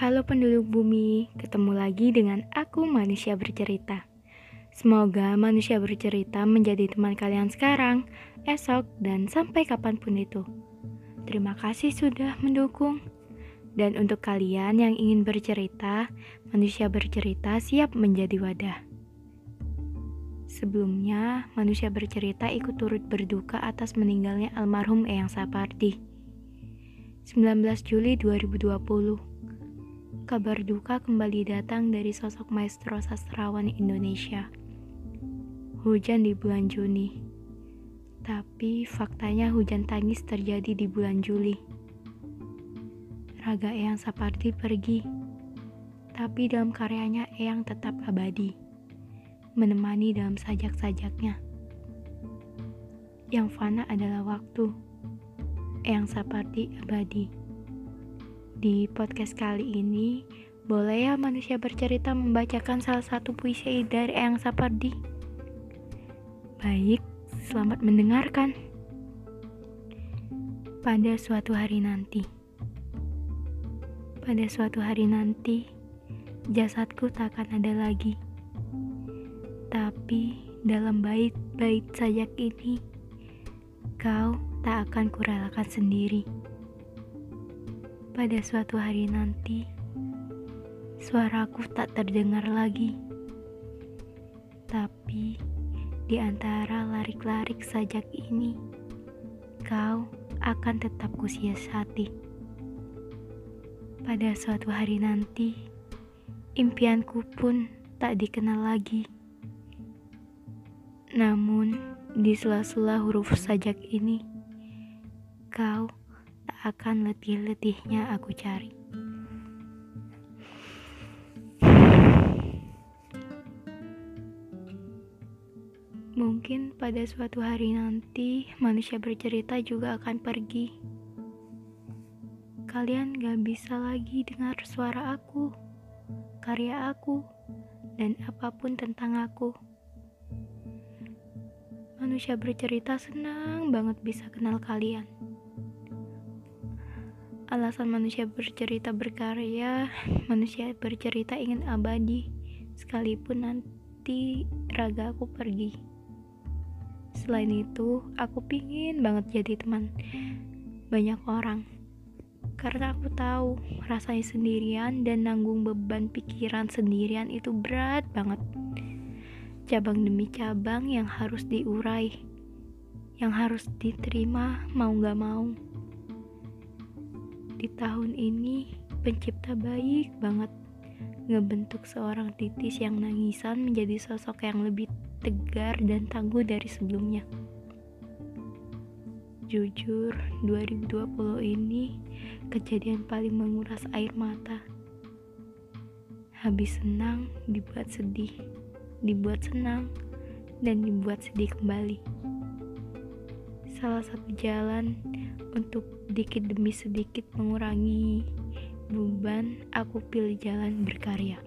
Halo penduduk bumi, ketemu lagi dengan aku manusia bercerita. Semoga manusia bercerita menjadi teman kalian sekarang, esok, dan sampai kapan pun itu. Terima kasih sudah mendukung. Dan untuk kalian yang ingin bercerita, manusia bercerita siap menjadi wadah. Sebelumnya, manusia bercerita ikut turut berduka atas meninggalnya almarhum Eyang Sapardi. 19 Juli 2020 kabar duka kembali datang dari sosok maestro sastrawan Indonesia. Hujan di bulan Juni, tapi faktanya hujan tangis terjadi di bulan Juli. Raga Eyang Sapardi pergi, tapi dalam karyanya Eyang tetap abadi, menemani dalam sajak-sajaknya. Yang fana adalah waktu, Eyang Sapardi abadi. Di podcast kali ini, boleh ya manusia bercerita membacakan salah satu puisi dari Eyang Sapardi? Baik, selamat mendengarkan. Pada suatu hari nanti. Pada suatu hari nanti, jasadku takkan ada lagi. Tapi dalam bait-bait sajak ini, kau tak akan kurelakan sendiri pada suatu hari nanti, suaraku tak terdengar lagi. Tapi di antara larik-larik sajak ini, kau akan tetap kusiasati. Pada suatu hari nanti, impianku pun tak dikenal lagi. Namun, di sela-sela huruf sajak ini, kau akan letih-letihnya aku cari. Mungkin pada suatu hari nanti manusia bercerita juga akan pergi. Kalian gak bisa lagi dengar suara aku, karya aku, dan apa pun tentang aku. Manusia bercerita senang banget bisa kenal kalian. Alasan manusia bercerita berkarya, manusia bercerita ingin abadi, sekalipun nanti raga aku pergi. Selain itu, aku pingin banget jadi teman banyak orang. Karena aku tahu rasanya sendirian dan nanggung beban pikiran sendirian itu berat banget. Cabang demi cabang yang harus diurai, yang harus diterima mau gak mau di tahun ini pencipta baik banget ngebentuk seorang titis yang nangisan menjadi sosok yang lebih tegar dan tangguh dari sebelumnya. Jujur, 2020 ini kejadian paling menguras air mata. Habis senang, dibuat sedih, dibuat senang, dan dibuat sedih kembali. Salah satu jalan untuk sedikit demi sedikit mengurangi beban, aku pilih jalan berkarya.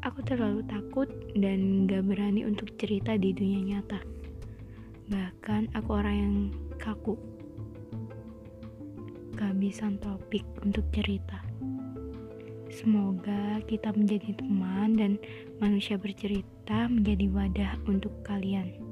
Aku terlalu takut dan gak berani untuk cerita di dunia nyata. Bahkan aku orang yang kaku. Kehabisan topik untuk cerita. Semoga kita menjadi teman dan manusia bercerita menjadi wadah untuk kalian.